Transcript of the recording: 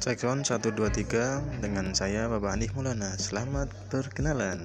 Cek 123 dengan saya Bapak Andi Mulana. Selamat berkenalan.